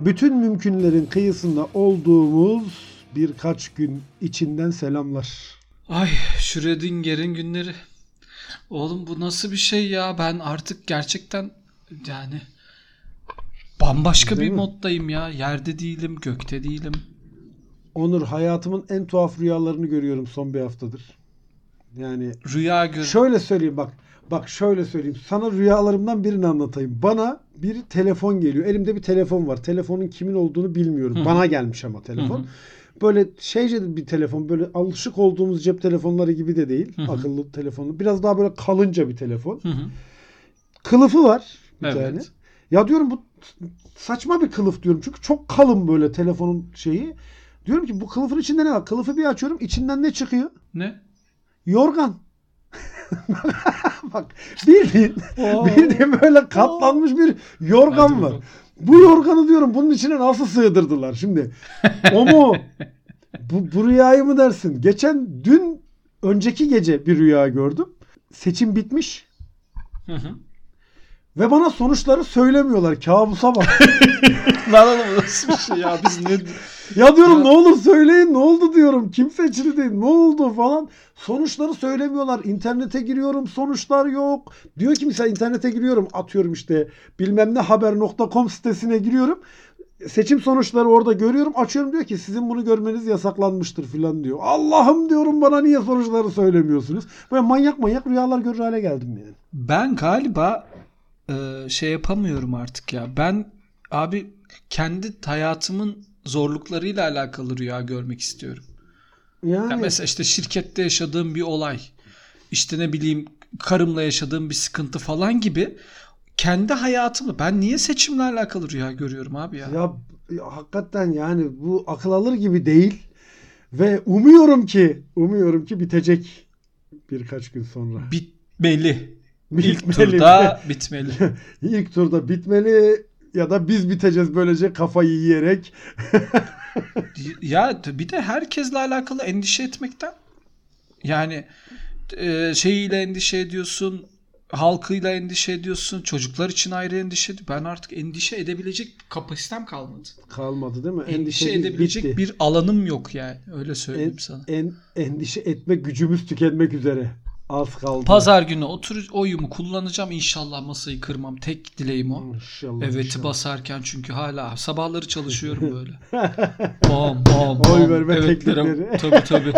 Bütün mümkünlerin kıyısında olduğumuz birkaç gün içinden selamlar. Ay Schrödinger'in günleri. Oğlum bu nasıl bir şey ya? Ben artık gerçekten yani bambaşka Değil bir mi? moddayım ya. Yerde değilim, gökte değilim. Onur hayatımın en tuhaf rüyalarını görüyorum son bir haftadır. Yani Rüya gör. şöyle söyleyeyim bak. Bak şöyle söyleyeyim. Sana rüyalarımdan birini anlatayım. Bana bir telefon geliyor. Elimde bir telefon var. Telefonun kimin olduğunu bilmiyorum. Hı hı. Bana gelmiş ama telefon. Hı hı. Böyle şeyce bir telefon. Böyle alışık olduğumuz cep telefonları gibi de değil. Hı hı. Akıllı telefonu. Biraz daha böyle kalınca bir telefon. Hı hı. Kılıfı var bir Evet. tane. Ya diyorum bu saçma bir kılıf diyorum. Çünkü çok kalın böyle telefonun şeyi. Diyorum ki bu kılıfın içinde ne var? Kılıfı bir açıyorum. içinden ne çıkıyor? Ne? Yorgan. Bak bildiğin, bildiğin böyle katlanmış bir yorgan var. Bu yorganı diyorum bunun içine nasıl sığdırdılar şimdi? O mu? bu, bu rüyayı mı dersin? Geçen dün önceki gece bir rüya gördüm. Seçim bitmiş Hı hı. Ve bana sonuçları söylemiyorlar. Kabusa bak. Lan oğlum nasıl bir şey ya? Biz ne... ya diyorum Ya- ne olur söyleyin ne oldu diyorum. Kim seçildi değil ne oldu falan. Sonuçları söylemiyorlar. İnternete giriyorum sonuçlar yok. Diyor ki mesela internete giriyorum atıyorum işte bilmem ne haber.com sitesine giriyorum. Seçim sonuçları orada görüyorum. Açıyorum diyor ki sizin bunu görmeniz yasaklanmıştır filan diyor. Allah'ım diyorum bana niye sonuçları söylemiyorsunuz? Böyle manyak manyak rüyalar görür hale geldim yani. Ben galiba e, şey yapamıyorum artık ya. Ben abi kendi hayatımın zorluklarıyla alakalı rüya görmek istiyorum. Yani Ya mesela işte şirkette yaşadığım bir olay, işte ne bileyim karımla yaşadığım bir sıkıntı falan gibi kendi hayatımı ben niye seçimle alakalı rüya görüyorum abi ya? Ya, ya hakikaten yani bu akıl alır gibi değil ve umuyorum ki umuyorum ki bitecek birkaç gün sonra. Bitmeli. İlk Bitmeli. turda bitmeli. İlk turda bitmeli ya da biz biteceğiz böylece kafayı yiyerek. ya bir de herkesle alakalı endişe etmekten yani e, şeyiyle endişe ediyorsun halkıyla endişe ediyorsun çocuklar için ayrı endişe ediyorsun. ben artık endişe edebilecek kapasitem kalmadı Kalmadı değil mi? endişe Endişe edebilecek bitti. bir alanım yok yani öyle söyleyeyim En- sana En, endişe etme gücümüz tükenmek üzere. Az kaldı. pazar günü otur oyumu kullanacağım inşallah masayı kırmam tek dileğim o İnşallah. Evet'i inşallah. basarken çünkü hala sabahları çalışıyorum böyle. bom bom bom. Oy verme teknikleri. Tabii tabii.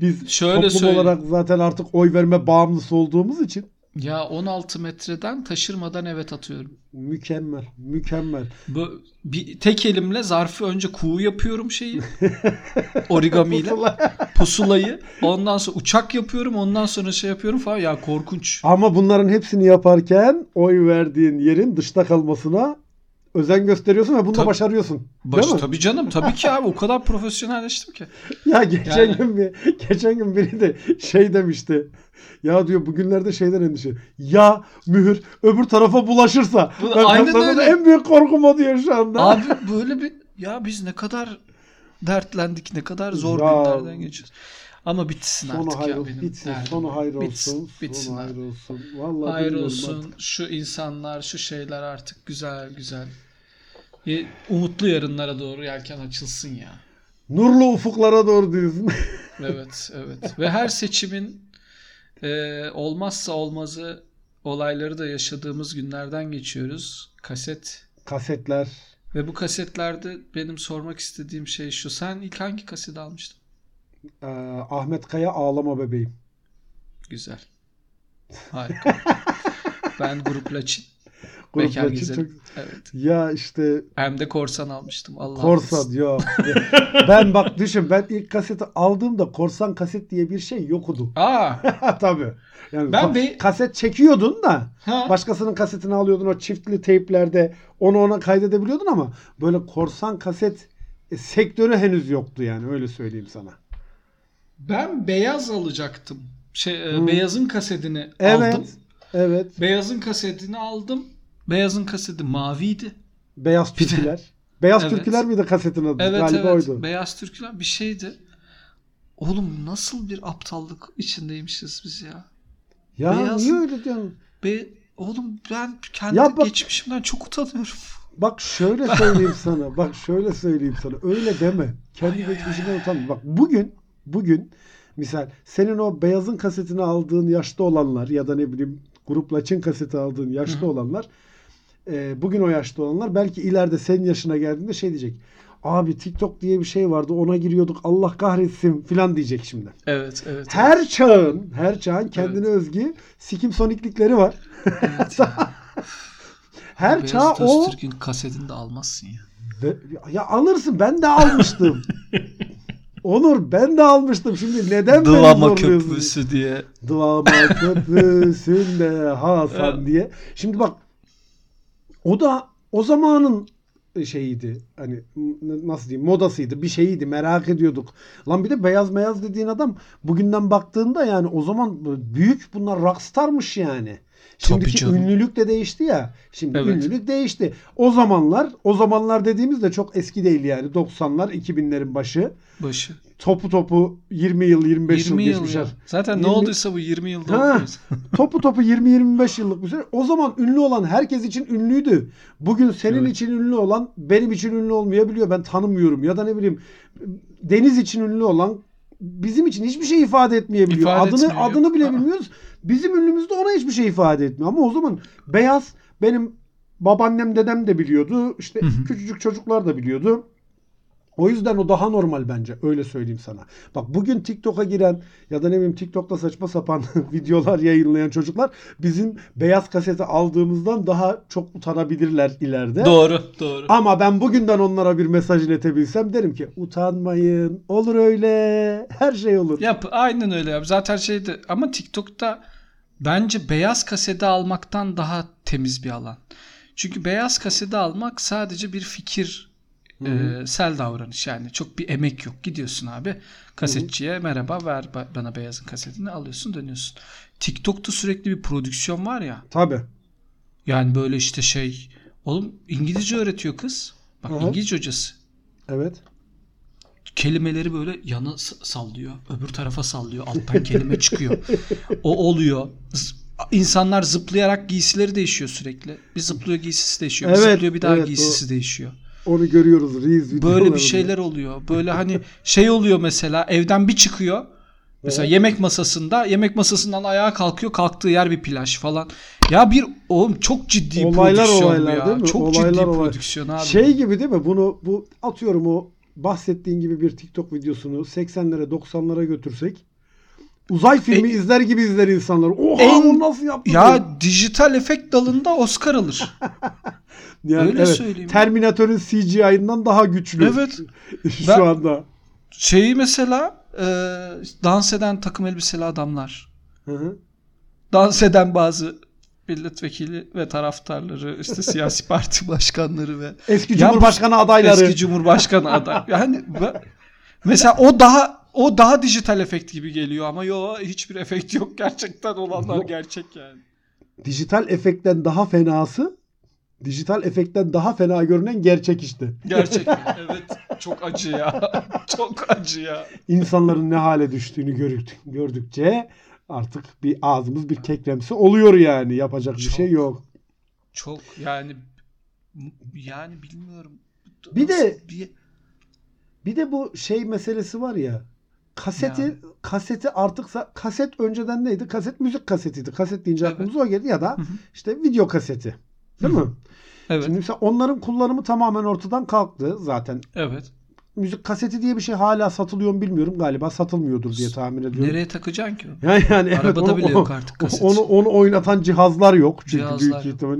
Biz Şöyle toplum söyleyeyim. olarak zaten artık oy verme bağımlısı olduğumuz için Ya 16 metreden taşırmadan evet atıyorum. mükemmel, mükemmel. Bu bir tek elimle zarfı önce kuğu yapıyorum şeyi. Origamiyle pusulayı. Ondan sonra uçak yapıyorum. Ondan sonra şey yapıyorum falan. Ya korkunç. Ama bunların hepsini yaparken oy verdiğin yerin dışta kalmasına özen gösteriyorsun ve bunu da başarıyorsun. Baş, Değil mi? tabii canım. Tabii ki abi o kadar profesyonelleştim ki. Ya geçen Yani- gün bir geçen gün biri de şey demişti. Ya diyor bugünlerde şeyden endişe. Ya mühür öbür tarafa bulaşırsa. Bu- Ben aynen öyle. En büyük korkum o diyor şu anda. Abi böyle bir ya biz ne kadar dertlendik. Ne kadar zor Ya. günlerden geçiyoruz. Ama bitsin Sonu artık hayır ya benim. Bitsin. derdim. Sonu hayır Bitsin, olsun. bitsin Sonu abi. hayır olsun. Vallahi Hayır olsun. artık. Şu insanlar, şu şeyler artık güzel güzel. Ye- Umutlu yarınlara doğru yelken açılsın ya. Nurlu ufuklara doğru diyorsun. Evet, evet. Ve her seçimin e, olmazsa olmazı olayları da yaşadığımız günlerden geçiyoruz. Kaset. Kasetler. Ve bu kasetlerde benim sormak istediğim şey şu. Sen ilk hangi kaseti almıştın? Ee, Ahmet Kaya ağlama bebeğim. Güzel. Harika. ben Grup Laçin. Grup Bekar Laçin gezerim. çok- Evet. Ya işte Hem de korsan almıştım. Allah Korsan ya. ben bak düşün ben ilk kaseti aldığımda korsan kaset diye bir şey yoktu. Aa, Tabii. Yani Ben bir- kaset çekiyordun da ha. başkasının kasetini alıyordun o çiftli teyplerde onu ona kaydedebiliyordun ama böyle korsan kaset e, sektörü henüz yoktu yani öyle söyleyeyim sana. Ben beyaz alacaktım. Şey, Hı. Beyazın kasetini Evet. aldım. Evet. Beyazın kasetini aldım. Beyazın kaseti maviydi. Beyaz Türküler. Beyaz Evet. Türküler miydi kasetin adı? Evet Galiba evet. oydu. Beyaz Türküler bir şeydi. Oğlum nasıl bir aptallık içindeymişiz biz ya. ya Beyaz- niye öyle diyorsun? Be oğlum ben kendi Ya bak- geçmişimden çok utanıyorum. Bak şöyle söyleyeyim sana. Bak şöyle söyleyeyim sana. Öyle deme. Kendi geçmişinden utanma. Bak bugün bugün misal senin o beyazın kasetini aldığın yaşta olanlar ya da ne bileyim grupla Çin kaseti aldığın yaşta Hı hı. olanlar e, bugün o yaşta olanlar belki ileride senin yaşına geldiğinde şey diyecek. Abi TikTok diye bir şey vardı ona giriyorduk Allah kahretsin filan diyecek şimdi. Evet, evet. Her çağın, her çağın kendine özgü sikim soniklikleri var. evet. Her Beyazıt çağ o Öztürk'ün kasetini de almazsın ya. Ve- ya alırsın ben de almıştım. Onur ben de almıştım. Şimdi neden Dıvama köprüsü diye. Dıvama köprüsünde Hasan Evet. diye. Şimdi bak o da o zamanın şeyiydi. Hani nasıl diyeyim modasıydı. Bir şeyiydi. Merak ediyorduk. Lan bir de beyaz beyaz dediğin adam bugünden baktığında yani o zaman büyük bunlar rockstarmış yani. Şimdiki ünlülük de değişti ya. Şimdi Evet. ünlülük değişti. O zamanlar, o zamanlar dediğimiz de çok eski değil yani. 90'lar, 2000'lerin başı. Başı. Topu topu 20 yıl, 25 20 yıl yıl geçmişler. ya. Zaten ne 20 olduysa bu 20 yılda Ha. topu topu 20-25 yıllık bir süre. O zaman ünlü olan herkes için ünlüydü. Bugün senin Evet. için ünlü olan benim için ünlü olmayabiliyor. Ben tanımıyorum. Ya da ne bileyim Deniz için ünlü olan bizim için hiçbir şey ifade etmeyebiliyor. İfade adını etmiyor, adını bile Aa. bilmiyoruz. Bizim ünlümüz de ona hiçbir şey ifade etmiyor. Ama o zaman beyaz benim babaannem dedem de biliyordu. İşte Hı hı. küçücük çocuklar da biliyordu. O yüzden o daha normal bence. Öyle söyleyeyim sana. Bak bugün TikTok'a giren ya da ne bileyim TikTok'ta saçma sapan videolar yayınlayan çocuklar bizim beyaz kaseti aldığımızdan daha çok utanabilirler ileride. Doğru, doğru. Ama ben bugünden onlara bir mesaj iletebilsem derim ki utanmayın. Olur öyle. Her şey olur. Yap, aynen öyle yap. Zaten şeyde ama TikTok'ta bence beyaz kaseti almaktan daha temiz bir alan. Çünkü beyaz kaseti almak sadece bir fikir Hı hı. e, sel davranış yani çok bir emek yok. Gidiyorsun abi kasetçiye merhaba ver ba- bana beyazın kasetini alıyorsun dönüyorsun. TikTok'ta sürekli bir prodüksiyon var ya. Tabii. Yani böyle işte şey oğlum İngilizce öğretiyor kız. Bak Hı hı. İngilizce hocası. Evet. kelimeleri böyle yana sallıyor. Öbür tarafa sallıyor. Alttan kelime çıkıyor. O oluyor. İnsanlar zıplayarak giysileri değişiyor sürekli. Bir zıplıyor giysisi değişiyor. Bir Evet, zıplıyor bir daha evet, giysisi değişiyor. Onu görüyoruz. Reels Böyle bir şeyler oluyor. Böyle hani şey oluyor mesela evden bir çıkıyor. Mesela Evet. yemek masasında yemek masasından ayağa kalkıyor. Kalktığı yer bir plaj falan. Ya bir oğlum çok ciddi Olaylar prodüksiyon olaylar ya. değil mi? Çok Olaylar ciddi olay- prodüksiyon abi. Şey gibi değil mi? Bunu bu atıyorum o bahsettiğin gibi bir TikTok videosunu 80'lere 90'lara götürsek uzay filmi E- izler gibi izler insanlar. Oha En- o nasıl yaptı? ya dijital efekt dalında Oscar alır. yani öyle söyleyeyim. Terminator'ın CGI'ından daha güçlü. Evet. Şu Ben- anda. Şeyi mesela e, dans eden takım elbiseli adamlar. Hı hı. Dans eden bazı milletvekili ve taraftarları, işte siyasi parti başkanları ve Eski Cumhurbaşkanı adayları. eski cumhurbaşkanı aday. Yani mesela o daha o daha dijital efekt gibi geliyor ama yo hiçbir efekt yok gerçekten olanlar gerçek yani. Dijital efektten daha fenası dijital efektten daha fena görünen gerçek işte. Gerçek. evet. Çok acı ya. Çok acı ya. İnsanların ne hale düştüğünü gördük, gördükçe artık bir ağzımız bir kekremsi oluyor yani. Yapacak bir Çok. şey yok. Çok yani yani bilmiyorum. Bir de- bir Bir de bu şey meselesi var ya. Kaseti Yani. kaseti artık kaset önceden neydi? Kaset müzik kasetiydi. Kaset deyince Evet. aklımıza o geldi ya da Hı hı. işte video kaseti. Değil mi? Evet. Şimdi mesela onların kullanımı tamamen ortadan kalktı zaten. Evet. Müzik kaseti diye bir şey hala satılıyor mu bilmiyorum. Galiba satılmıyordur diye tahmin ediyorum. Nereye takacaksın ki? Yani, yani evet, Arabada onu- bile yok artık kaset. Onu, onu oynatan cihazlar yok çünkü Cihazlar büyük yok. ihtimal.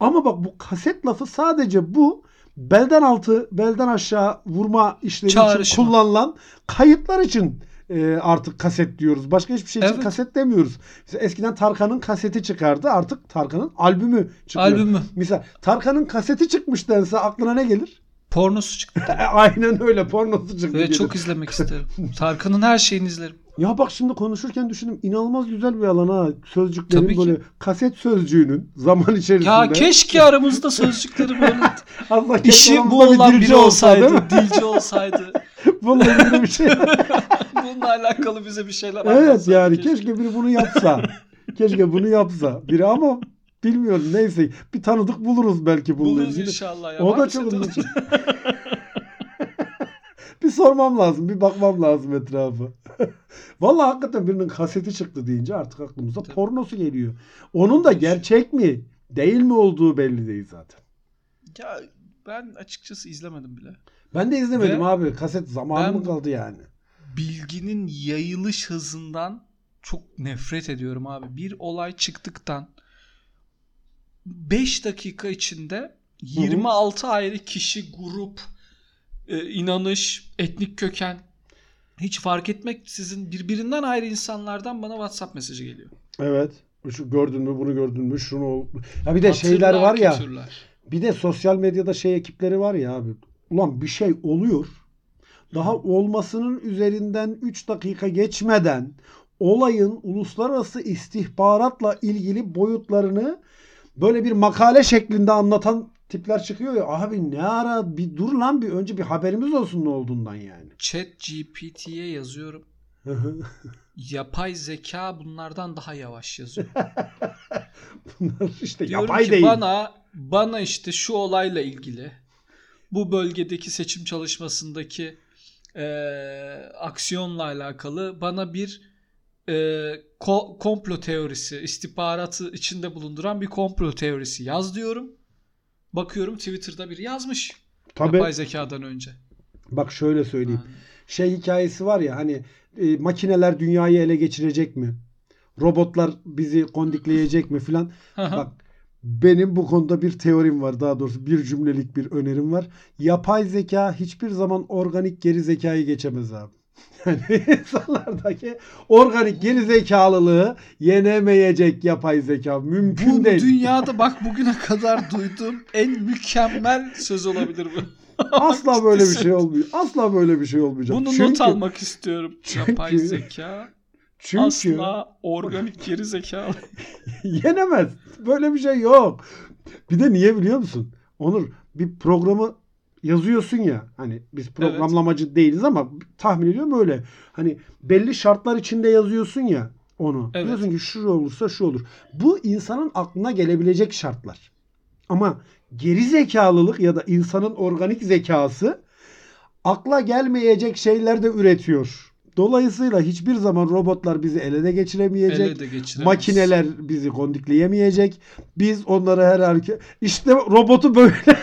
Ama bak bu kaset lafı sadece bu belden altı, belden aşağı vurma işleri için Çağrışma. kullanılan kayıtlar için e, artık kaset diyoruz. Başka hiçbir şey için Evet. kaset demiyoruz. Mesela eskiden Tarkan'ın kaseti çıkardı. Artık Tarkan'ın albümü çıkıyor. Albümü. Mesela Tarkan'ın kaseti çıkmış dense aklına ne gelir? Pornosu çıktı. Aynen öyle pornosu çıktı. Ve çok izlemek isterim. Tarkan'ın her şeyini izlerim. Ya bak şimdi konuşurken düşündüm inanılmaz güzel bir alan ha. Sözcüklerin Tabii ki. böyle kaset sözcüğünün zaman içerisinde. Ya keşke aramızda sözcükleri böyle Allah işi bu bir olan biri olsa, olsaydı, mi? dilci olsaydı. Vallahi böyle bir şey. Bununla alakalı bize bir şeyler evet yani keşke. keşke biri bunu yapsa. keşke bunu yapsa. Biri ama Bilmiyorum neyse. Bir tanıdık buluruz belki bununla Buluruz ilgili. inşallah ya. O da çok ilginç. bir sormam lazım. Bir bakmam lazım etrafa. Vallahi hakikaten birinin kaseti çıktı deyince artık aklımıza Tabii. pornosu geliyor. Onun da gerçek mi değil mi olduğu belli değil zaten. Ya ben açıkçası izlemedim bile. Ben de izlemedim Ve abi. Kaset zamanı mı kaldı yani? Bilginin yayılış hızından çok nefret ediyorum abi. Bir olay çıktıktan 5 dakika içinde 26 ayrı kişi, grup, e, inanış, etnik köken hiç fark etmeksizin birbirinden ayrı insanlardan bana WhatsApp mesajı geliyor. Evet. Şu gördün mü bunu gördün mü şunu ol- Ya bir de Hatırlar, şeyler var ya. kütürler. Bir de sosyal medyada şey ekipleri var ya abi. Ulan bir şey oluyor. Daha olmasının üzerinden 3 dakika geçmeden olayın uluslararası istihbaratla ilgili boyutlarını böyle bir makale şeklinde anlatan tipler çıkıyor ya. Abi ne ara bir dur lan bir önce bir haberimiz olsun ne olduğundan yani. Chat GPT'ye yazıyorum. Yapay zeka bunlardan daha yavaş yazıyor. Bunlar işte Diyorum yapay ki değil. bana bana işte şu olayla ilgili bu bölgedeki seçim çalışmasındaki eee, aksiyonla alakalı bana bir eee, ko- komplo teorisi, istihbaratı içinde bulunduran bir komplo teorisi yaz diyorum. Bakıyorum Twitter'da biri yazmış. Tabii. Yapay zekadan önce. Bak şöyle söyleyeyim. Yani şey hikayesi var ya hani e, makineler dünyayı ele geçirecek mi? Robotlar bizi kondikleyecek mi filan. Bak benim bu konuda bir teorim var. Daha doğrusu bir cümlelik bir önerim var. Yapay zeka hiçbir zaman organik geri zekayı geçemez abi. Yani insanlardaki organik geri zekalılığı yenemeyecek yapay zeka. Mümkün bu değil. dünyada bak bugüne kadar duyduğum en mükemmel söz olabilir bu. Asla böyle bir şey olmuyor. Asla böyle bir şey olmayacak. Bunu çünkü, not almak istiyorum. çünkü- Yapay zeka çünkü asla organik geri zekalı. Yenemez. Böyle bir şey yok. Bir de niye biliyor musun? Onur bir programı yazıyorsun ya hani biz programlamacı değiliz ama tahmin ediyorum öyle. Hani belli şartlar içinde yazıyorsun ya onu. Evet. Diyorsun ki şu olursa şu olur. Bu insanın aklına gelebilecek şartlar. Ama geri zekalılık ya da insanın organik zekası akla gelmeyecek şeyler de üretiyor. Dolayısıyla hiçbir zaman robotlar bizi ele de geçiremeyecek. Ele de geçiremez. Makineler bizi kondikleyemeyecek. Biz onları her hareket... İşte robotu böyle...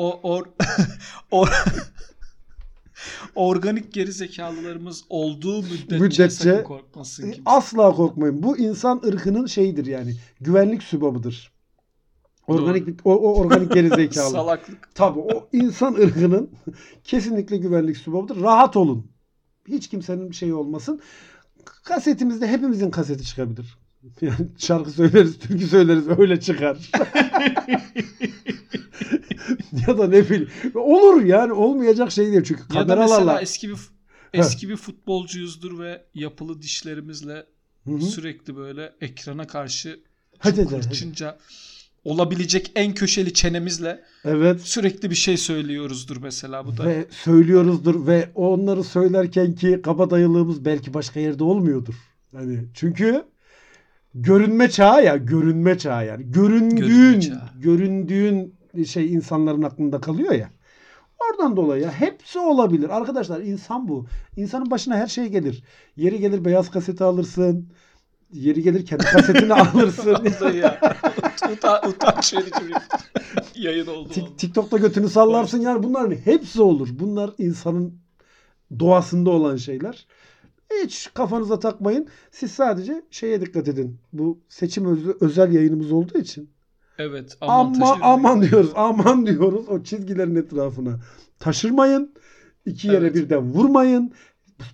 O, or, or- organik geri zekalılarımız olduğu müddetçe, Müddetçe- korkmasın kimse. Asla korkmayın. Bu insan ırkının şeyidir yani. Güvenlik sübabıdır. Organik o, o organik geri zekalı. Salaklık. Tabii o insan ırkının kesinlikle güvenlik sübabıdır. Rahat olun. Hiç kimsenin bir şeyi olmasın. Kasetimizde hepimizin kaseti çıkabilir. Yani şarkı söyleriz, türkü söyleriz öyle çıkar. ya da ne bileyim. Olur yani olmayacak şey değil. Çünkü Ya da kameralarla mesela eski bir eski bir futbolcuyuzdur ve yapılı dişlerimizle Hı hı. sürekli böyle ekrana karşı Hadi olabilecek en köşeli çenemizle Evet. sürekli bir şey söylüyoruzdur mesela bu da. Ve söylüyoruzdur ve onları söylerken ki kabadayılığımız belki başka yerde olmuyordur. Hani çünkü görünme çağı ya, görünme çağı yani. Göründüğün, Görünme çağı. göründüğün şey insanların aklında kalıyor ya. Oradan dolayı ya hepsi olabilir. Arkadaşlar insan bu. İnsanın başına her şey gelir. Yeri gelir beyaz kaseti alırsın. Yeri gelir kendi kasetini alırsın. Ya. Uta, utanç verici bir yayın oldu. Tik- TikTok'ta götünü sallarsın yani bunların hepsi olur. Bunlar insanın doğasında olan şeyler. Hiç kafanıza takmayın. Siz sadece şeye dikkat edin. Bu seçim öz- özel yayınımız olduğu için. Evet. Ama taşıyalım. aman diyoruz. Aman diyoruz. O çizgilerin etrafına taşırmayın. İki yere Evet. birden vurmayın.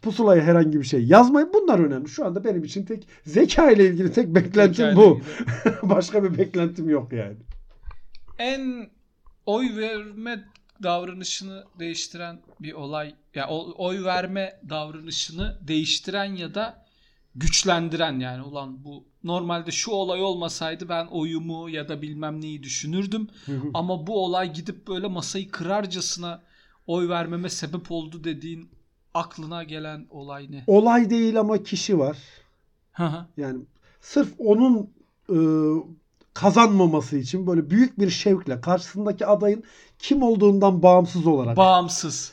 Pusulaya herhangi bir şey yazmayın. Bunlar önemli. Şu anda benim için tek zeka ile ilgili tek beklentim bu. Başka bir beklentim yok yani. En oy verme davranışını değiştiren bir olay ya o- oy verme davranışını değiştiren ya da güçlendiren yani ulan bu normalde şu olay olmasaydı ben oyumu ya da bilmem neyi düşünürdüm ama bu olay gidip böyle masayı kırarcasına oy vermeme sebep oldu dediğin aklına gelen olay ne? Olay değil ama kişi var. Yani sırf onun e, kazanmaması için böyle büyük bir şevkle karşısındaki adayın kim olduğundan bağımsız olarak Bağımsız.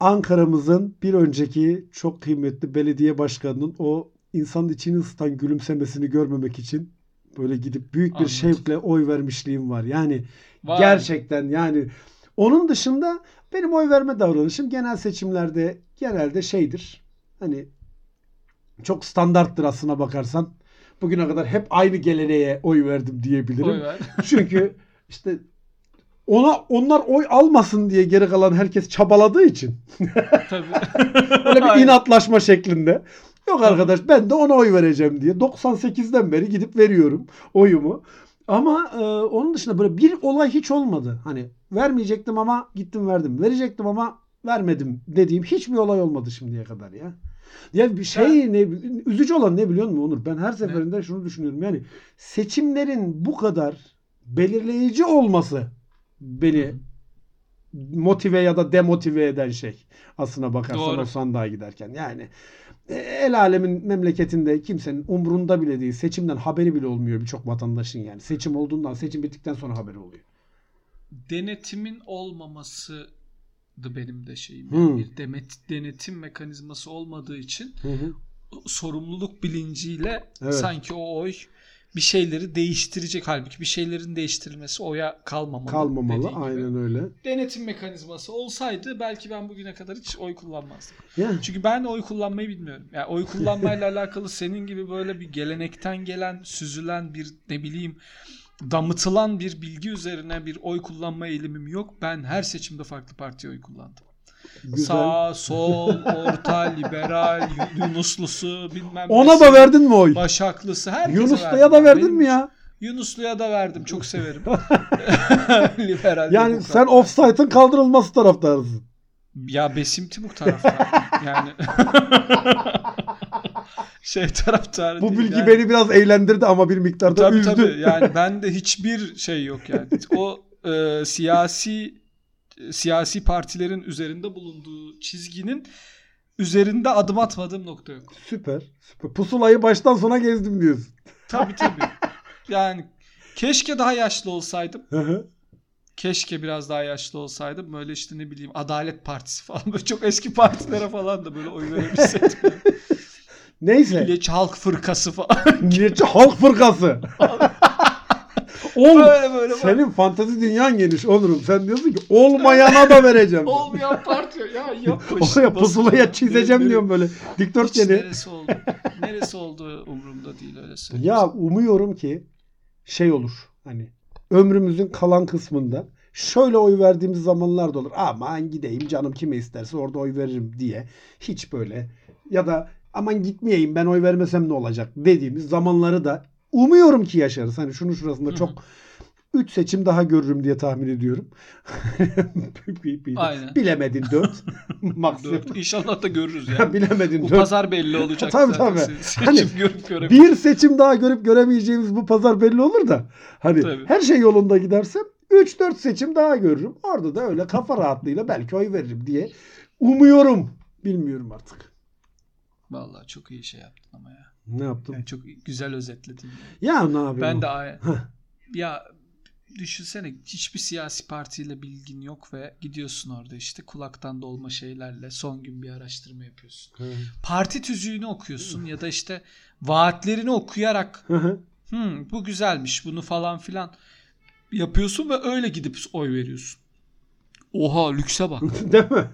Ankara'mızın bir önceki çok kıymetli belediye başkanının o insanın içini ısıtan gülümsemesini görmemek için böyle gidip büyük bir Anladım. şevkle oy vermişliğim var. Yani Vay. gerçekten yani onun dışında benim oy verme davranışım genel seçimlerde genelde şeydir. Hani çok standarttır aslına bakarsan. Bugüne kadar hep aynı geleneğe oy verdim diyebilirim. Oy ver. Çünkü işte ona onlar oy almasın diye geri kalan herkes çabaladığı için Tabii. Öyle bir inatlaşma şeklinde. Yok arkadaş ben de ona oy vereceğim diye 98'den beri gidip veriyorum oyumu. Ama e, onun dışında böyle bir olay hiç olmadı. Hani vermeyecektim ama gittim verdim. Verecektim ama vermedim dediğim hiçbir olay olmadı şimdiye kadar ya. Ya bir şey ne üzücü olan ne biliyor musun Onur? Ben her seferinde şunu düşünüyorum. Yani seçimlerin bu kadar belirleyici olması beni motive ya da demotive eden şey. Aslına bakarsan Doğru. o sandığa giderken. Yani e, el alemin memleketinde kimsenin umrunda bile değil. Seçimden haberi bile olmuyor birçok vatandaşın yani. Seçim olduğundan, seçim bittikten sonra haberi oluyor. Denetimin olmaması da benim de şeyim. Hmm. Yani bir demet, denetim mekanizması olmadığı için sorumluluk bilinciyle Evet. sanki o oy bir şeyleri değiştirecek. Halbuki bir şeylerin değiştirilmesi oya kalmamalı. Kalmamalı. dediğin gibi. Aynen öyle. Denetim mekanizması olsaydı belki ben bugüne kadar hiç oy kullanmazdım. Yani Çünkü ben oy kullanmayı bilmiyorum. Yani oy kullanmayla alakalı senin gibi böyle bir gelenekten gelen, süzülen bir ne bileyim damıtılan bir bilgi üzerine bir oy kullanma eğilimim yok. Ben her seçimde farklı partiye oy kullandım. Güzel. Sağ, sol, orta, liberal, Yunuslusu bilmem Ona nesi, da verdin mi oy? Başaklısı herkese Yunuslu'ya da verdin Benim- mi ya? Yunuslu'ya da verdim. Çok severim. Liberal Yani demokrat. sen offside'ın kaldırılması taraftarısın. Ya Besim Timur taraftarı. yani şey taraftarı Bu bilgi yani. beni biraz eğlendirdi ama bir miktarda tabii üzdü. tabii yani bende hiçbir şey yok yani. O e, siyasi siyasi partilerin üzerinde bulunduğu çizginin üzerinde adım atmadığım nokta yok. Süper. Süper. Pusulayı baştan sona gezdim diyorsun. Tabii tabii. Yani keşke daha yaşlı olsaydım. Hı hı. Keşke biraz daha yaşlı olsaydım. Böyle işte ne bileyim Adalet Partisi falan böyle çok eski partilere falan da böyle oy verebilseydim. Neyse. Milliyetçi Halk Fırkası falan. Milliyetçi Halk Fırkası. Oğlum böyle böyle. senin fantezi dünyan geniş Onurum. Sen diyorsun ki olmayana da vereceğim. Olmayan parti ya yapma. Oraya pusulaya çizeceğim Nere- diyorum böyle dikdörtgeni. neresi oldu? Neresi oldu umurumda değil öyle söyleyeyim. Ya umuyorum ki şey olur. Hani ömrümüzün kalan kısmında şöyle oy verdiğimiz zamanlar da olur. Aman gideyim canım kime isterse orada oy veririm diye. Hiç böyle ya da aman gitmeyeyim ben oy vermesem ne olacak dediğimiz zamanları da umuyorum ki yaşarız. Hani şunu şurasında Hı hı. çok 3 seçim daha görürüm diye tahmin ediyorum. Aynen. Bilemedin 4. Maksimum. İnşallah da görürüz yani. Bilemedin Bu 4. pazar belli olacak Tabii, zaten. tabii. Se- Seçim Hani görüp. Bir seçim daha görüp göremeyeceğimiz bu pazar belli olur da hani Tabii. her şey yolunda giderse 3-4 seçim daha görürüm. Orada da öyle kafa rahatlığıyla belki oy veririm diye umuyorum. Bilmiyorum artık. Vallahi çok iyi şey yaptın ama ya. Ne yaptım? Yani çok güzel özetledin. Ya ne yapayım? Ben de ya düşünsene hiçbir siyasi partiyle bilgin yok ve gidiyorsun orada işte kulaktan dolma şeylerle son gün bir araştırma yapıyorsun. Hı. Parti tüzüğünü okuyorsun ya da işte vaatlerini okuyarak Hı hı. "Hmm, bu güzelmiş bunu falan filan yapıyorsun ve öyle gidip oy veriyorsun. Oha lükse bak. Değil mi?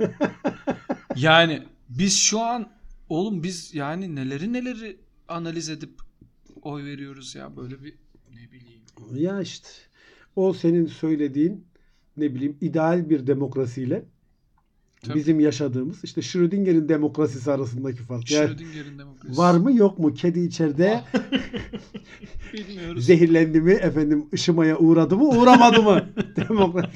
Yani biz şu an oğlum biz yani neleri neleri analiz edip oy veriyoruz ya böyle bir ne bileyim. ya işte o senin söylediğin ne bileyim ideal bir demokrasiyle Tabii. bizim yaşadığımız işte Schrödinger'in demokrasisi arasındaki fark. Yani Schrödinger'in demokrasisi. var mı yok mu kedi içeride Bilmiyoruz. Zehirlendi mi efendim ışımaya uğradı mı uğramadı mı? Demokrasi.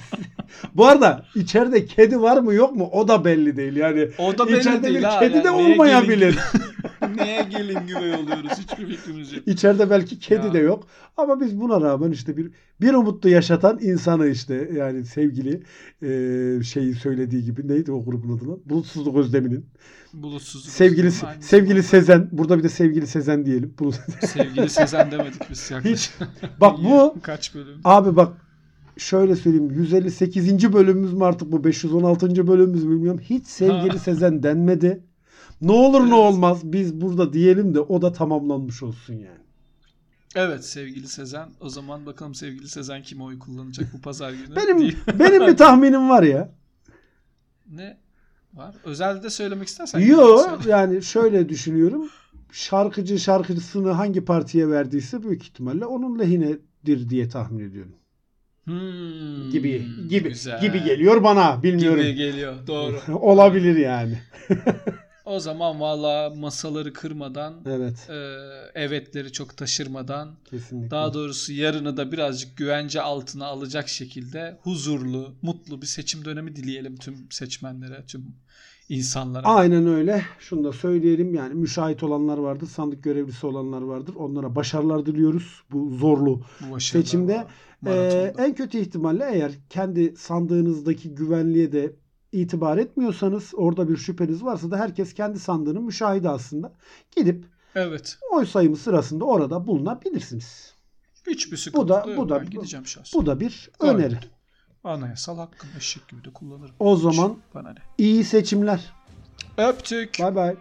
Bu arada içeride kedi var mı yok mu o da belli değil yani. O da belli içeride değil bir ha. kedi de Yani neye olmayabilir. neye gelin güvey oluyoruz hiçbir fikrimiz yok. İçeride belki kedi Ya. de yok. Ama biz buna rağmen işte bir bir umutlu yaşatan insanı işte yani sevgili e, şeyi söylediği gibi neydi o grubun adı lan? Bulutsuzluk özleminin. Bulutsuzluk. Sevgili Aynı sevgili. Sezen. Burada bir de sevgili Sezen diyelim. Sevgili Sezen demedik biz yaklaşık. Bak bu Kaç bölüm? abi bak şöyle söyleyeyim 158. bölümümüz mü artık bu 516. bölümümüz mü bilmiyorum. Hiç sevgili Ha. Sezen denmedi. Ne olur ne Evet. olmaz biz burada diyelim de o da tamamlanmış olsun yani. Evet sevgili Sezen. O zaman bakalım sevgili Sezen kime oy kullanacak bu pazar günü? Benim diye. benim bir tahminim var ya. Ne var? Özelde söylemek istersen. Yo söyle. yani şöyle düşünüyorum. Şarkıcı şarkıcısını hangi partiye verdiyse büyük ihtimalle onun lehinedir diye tahmin ediyorum. Hmm, Gibi gibi güzel. gibi geliyor bana bilmiyorum. Gibi geliyor. Doğru. Olabilir yani. O zaman valla masaları kırmadan, Evet. e, evetleri çok taşırmadan, Kesinlikle. daha doğrusu yarını da birazcık güvence altına alacak şekilde huzurlu, mutlu bir seçim dönemi dileyelim tüm seçmenlere, tüm insanlara. Aynen öyle. Şunu da söyleyelim yani müşahit olanlar vardır, sandık görevlisi olanlar vardır. Onlara başarılar diliyoruz bu zorlu bu seçimde. var, Ee, en kötü ihtimalle eğer kendi sandığınızdaki güvenliğe de itibar etmiyorsanız orada bir şüpheniz varsa da herkes kendi sandığının müşahidi aslında. Gidip Evet. oy sayımı sırasında orada bulunabilirsiniz. Hiçbir sıkıntı Bu da- bu da- ben gideceğim şahsen. Bu da bir Gayet. öneri. Anayasal hakkım eşek gibi de kullanırım. O zaman iyi seçimler. Öptük. Bay bay.